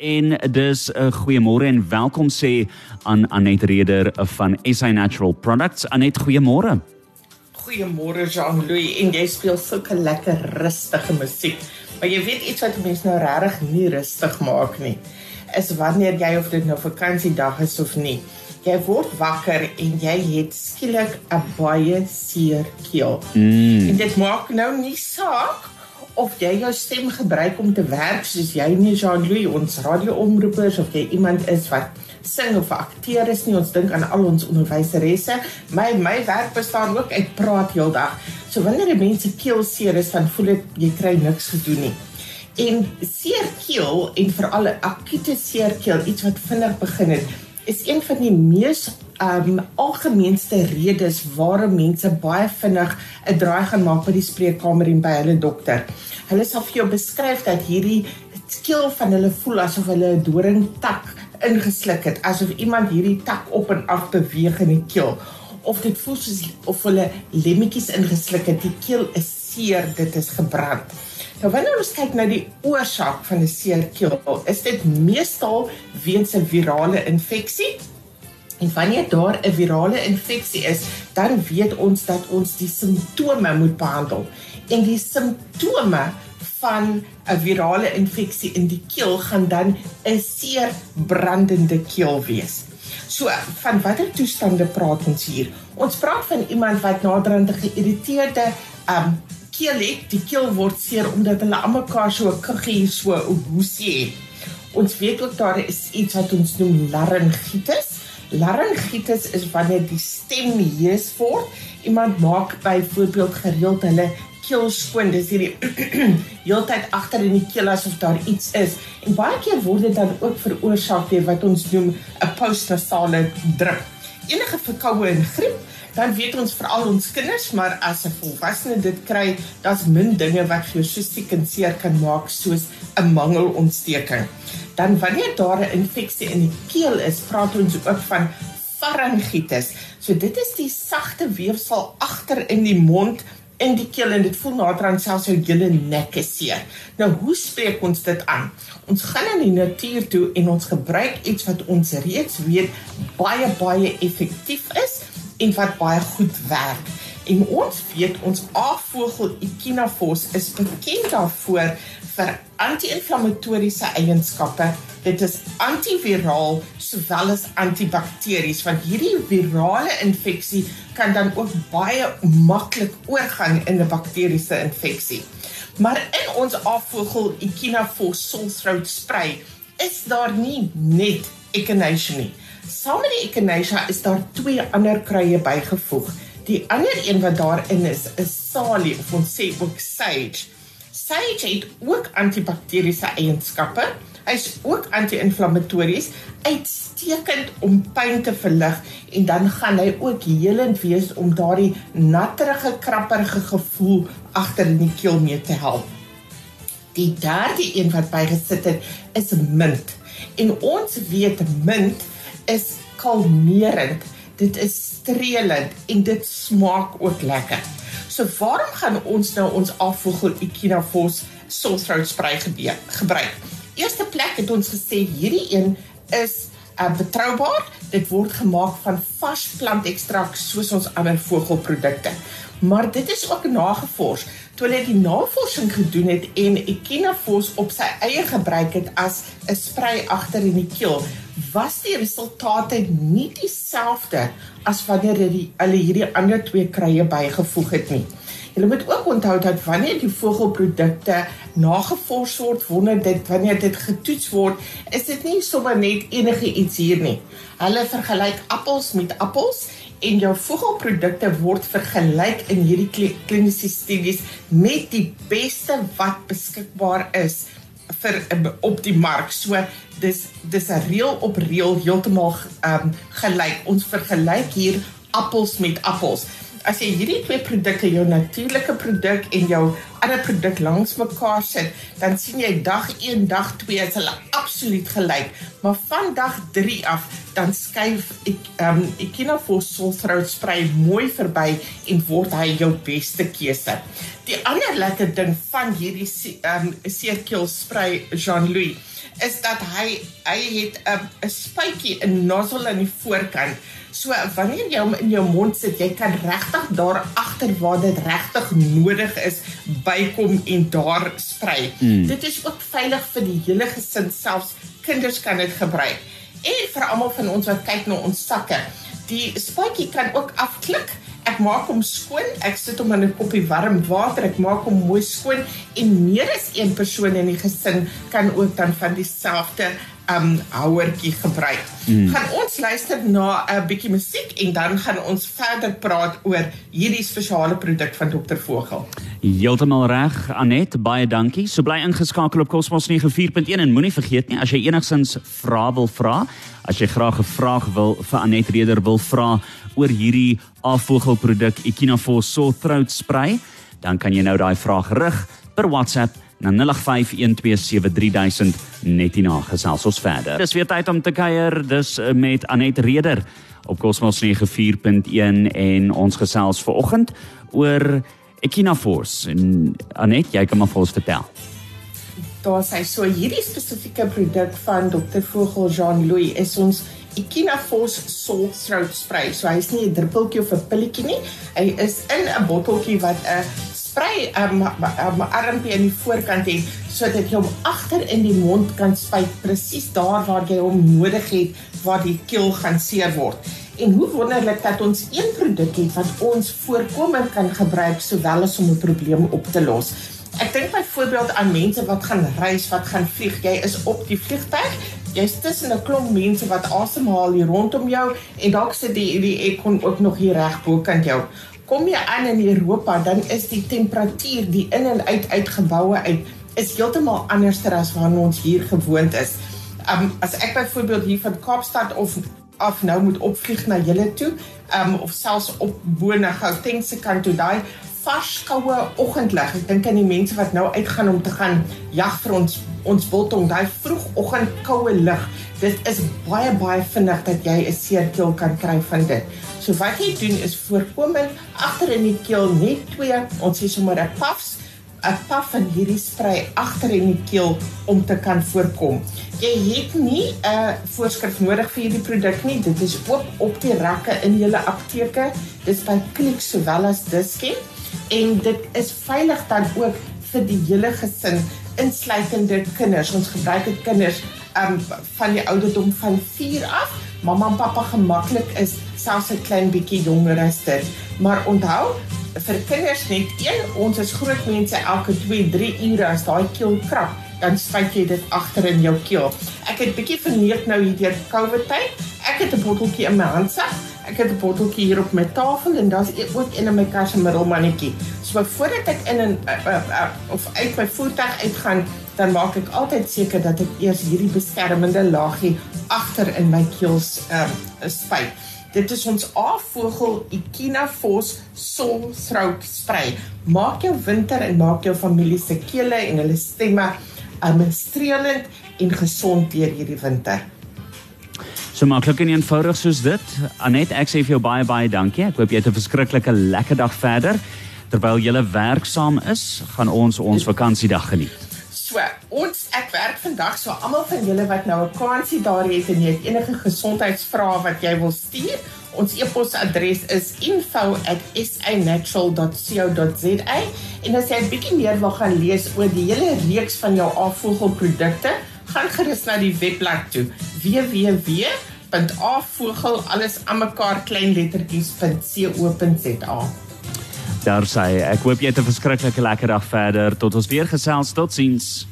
En dis 'n uh, goeiemôre en welkom sê aan Anet Reder van SA Natural Products. Anet, goeiemôre. Goeiemôre Jean-Louis. En jy speel sulke lekker rustige musiek. Maar jy weet iets wat mense nou regtig nie rustig maak nie. Is wanneer jy of dit nou vakansiedag is of nie. Jy word wakker en jy het skielik 'n baie seer keel. Mm. En dit maak nou nie saak of jy jou stem gebruik om te werk soos jy nie Jean-Louis? Ons radioomroepers of jy iemand is wat sing of akteer is nie. Ons dink aan al ons onderwyseresse. My my werk bestaan ook uit praat heeldag. So wanneer die mense keel seer is dan voel dit jy kry niks gedoen nie. En seer keel en veral akute seer keel iets wat vinnig begin het is een van die mees um algemeenste redes waarom mense baie vinnig 'n draai gaan maak by die spreekkamer en by hulle dokter. Hulle sal vir jou beskryf dat hierdie skil van hulle voel asof hulle 'n doringtak ingesluk het, asof iemand hierdie tak op en af beweeg in die keel of dit voel soos of hulle lemmetjies ingesluk het. Die keel is seer, dit is gebrand. Nou wanneer ons kyk na die oorsaak van 'n seer keel, is dit meestal weens 'n virale infeksie En wanneer daar 'n virale infeksie is, dan weet ons dat ons die simptome moet behandel. En die simptome van 'n virale infeksie in die keel gaan dan 'n seer brandende keel wees. So, van watter toestande praat ons hier? Ons praat van iemand wat naderhand geïrriteerde um keel het. Die keel word seer omdat hulle almekaar so 'n kuggie so 'n hoesie het. Ons weet ook daar is iets wat ons noem laryngitis Laryngitis is wanneer die stem hees word. Iemand maak byvoorbeeld gereeld hulle keel skoon. Dis hierdie heeltyd agter in die keel asof daar iets is. En baie keer word dit dan ook veroorsaak deur wat ons noem 'n postnasale druk. Enige verkoue en griep Dan weet ons veral ons kinders, maar as 'n volwassene dit kry, daar's min dinge wat vir jou so siek en seer kan maak soos 'n mangelontsteking dan wanneer daar 'n infeksie in die keel is, praat ons ook van faringitis. So dit is die sagte weefsel agter in die mond in die keel en dit voel nader aan selfs jou hele nek is seer. Nou hoe spreek ons dit aan? Ons gaan in die natuur toe en ons gebruik iets wat ons reeds weet baie baie effektief is en wat baie goed werk. En ons weet ons aardvogel Echinophoros is bekend daarvoor vir anti-inflammatoriese eienskappe. Dit is antiviraal sowel as antibakteries want hierdie virale infeksie kan dan ook baie maklik oorgaan in 'n bakteriese infeksie. Maar in ons afvogel Echinophoros sulthroat spray is daar nie net echinacea nie. Saam met die echinacea is daar twee ander kruie bygevoeg. Die ander een wat daarin is, is salie of ons sê ook sage. Sage het ook antibakteriese eienskappe. Hy's ook anti-inflammatories, uitstekend om pyn te verlig en dan gaan hy ook helend wees om daardie natterige, krapperige gevoel agter in die keel mee te help. Die derde een wat bygesit het, is mint. En ons weet mint is kalmerend. Dit is streelend en dit smaak ook lekker. So waarom gaan ons nou ons afvogel Echinophoros sulthroat spray gebruik? Eerste plek het ons gesê hierdie een is uh, betroubaar. Dit word gemaak van vars plantekstrakt soos ons ander vogelprodukte. Maar dit is ook nagevors. Toe hulle die navorsing gedoen het en Echinophoros op sy eie gebruik het as 'n spray agter in die keel, was die resultate nie dieselfde as wanneer hulle hierdie ander twee krye bygevoeg het nie. Jy moet ook onthou dat wanneer die vogelprodukte nagevors word, wanneer dit wanneer dit getoets word, is dit nie sommer net enige iets hier nie. Hulle vergelyk appels met appels en jou vogelprodukte word vergelyk in hierdie kliniese studies met die beste wat beskikbaar is vir op die mark. So dis dis 'n reël op reël heeltemal ehm um, gelyk. Ons vergelyk hier appels met appels. As jy hierdie twee produkte, jou natuurlike produk en jou ander produk langs mekaar sit, dan sien jy dag 1, dag 2 is hulle absoluut gelyk. Maar van dag 3 af dan skuif ek ehm um, Ekinafos Sulthroat spray mooi verby en word hy jou beste keuse. Die ander lekker ding van hierdie ehm um, seerkeel spray Jean-Louis is dat hy hy het 'n 'n spuitjie 'n nozzle aan die voorkant. So wanneer jy hom in jou mond sit, jy kan regtig daar agter waar dit regtig nodig is bykom en daar sprei. Mm. Dit is ook veilig vir die hele gesin, selfs kinders kan dit gebruik. En vir almal van ons wat kyk na ons sakke, die spuitjie kan ook afklik ek maak hom skoon, ek sit hom in 'n koppie warm water, ek maak hom mooi skoon en meer as een persoon in die gesin kan ook dan van dieselfde um houertjie gebruik. Mm. Gaan ons luister na 'n bietjie musiek en dan gaan ons verder praat oor hierdie spesiale produk van Dr. Vogel. Heeltemal reg, Anet, baie dankie. So bly ingeskakel op Cosmos 94.1 en moenie vergeet nie as jy enigsins vra wil vra, as jy graag 'n vraag wil vir Anet Reder wil vra oor hierdie afvogelproduk Ekinafos Sore Throat Spray, dan kan jy nou daai vraag rig per WhatsApp na 0851273000 net hierna gesels ons verder. Dis weer tyd om te kuier, dis eh, met Anet Reder op Cosmos 94.1 en ons gesels ver oggend oor Ekinafos en Anet, jy kan maar vir ons vertel. Daar sê so hierdie spesifieke produk van Dr. Vogel Jean-Louis is ons Ekinafos salt throat spray. So hy's nie 'n druppeltjie of 'n pilletjie nie. Hy is in 'n botteltjie wat 'n 'n um, um, armpie aan die voorkant het sodat jy hom agter in die mond kan spuit presies daar waar jy hom nodig het waar die keel gaan seer word. En hoe wonderlik dat ons een produk het wat ons voorkomend kan gebruik sowel as om 'n probleem op te los. Ek dink byvoorbeeld aan mense wat gaan reis, wat gaan vlieg. Jy is op die vliegtuig jy's tussen 'n klomp mense wat asemhaal hier rondom jou en dalk sit die die ekon ook nog hier reg bokant jou. Kom jy aan in Europa, dan is die temperatuur die in en uit uit geboue uit is heeltemal anders as wat ons hier gewoond is. Um as ek byvoorbeeld hier van Kaapstad of af nou moet opvlieg na julle toe, um of selfs op bo na Gauteng se kant toe daai vars koue oggendlig. Ek dink aan die mense wat nou uitgaan om te gaan jag vir ons ons biltong, daai vroegoggend koue lug. Dit is baie baie vinnig dat jy 'n seerkeel kan kry van dit. So wat jy doen is voorkomend agter in die keel net twee, ons sê sommer 'n puffs 'n puff van hierdie sprei agter in die keel om te kan voorkom. Jy het nie 'n voorskrif nodig vir hierdie produk nie. Dit is oop op die rakke in julle apteke. Dis by Clicks sowel as Dischem en dit is veilig dan ook vir die hele gesin insluitende kinders. Ons gebruik dit kinders um van die ouderdom van 4 af. Mamma en pappa gemaklik is selfs 'n klein bietjie jonger as dit. Maar onthou vir kinders net een, ons is groot mense elke 2, 3 ure as daai keel krap, dan spuit jy dit agter in jou keel. Ek het bietjie verneek nou hier deur COVID tyd. Ek het 'n botteltjie in my handsak ek het 'n botteltjie hier op my tafel en daar's e- ook een in my kas 'n middelmannetjie. So voordat ek in 'n uh, uh, uh, of uit my voertuig uitgaan, dan maak ek altyd seker dat ek eers hierdie beskermende laagie agter in my keels ehm um, spuit. Dit is ons afvogel Ekinafos Soul Throat Spray. Maak jou winter en maak jou familie se kele en hulle stemme streelend en gesond deur hierdie winter. So maklik en eenvoudig soos dit. Anet, ek sê vir jou baie baie dankie. Ek hoop jy het 'n verskriklike lekker dag verder. Terwyl jy werksaam is, gaan ons ons vakansiedag geniet. So, ons ek werk vandag so almal van julle wat nou 'n vakansie daar het en jy het enige gesondheidsvrae wat jy wil stuur, ons e-posadres is info@sanatural.co.za en as jy 'n bietjie meer wil gaan lees oor die hele reeks van jou afvoegelprodukte, gaan gerus na die webblad toe www.avogel alles aan mekaar klein lettertjies.co.za. Daar sê ek hoop jy het 'n verskriklike lekker dag verder tot ons weer gesels totsiens.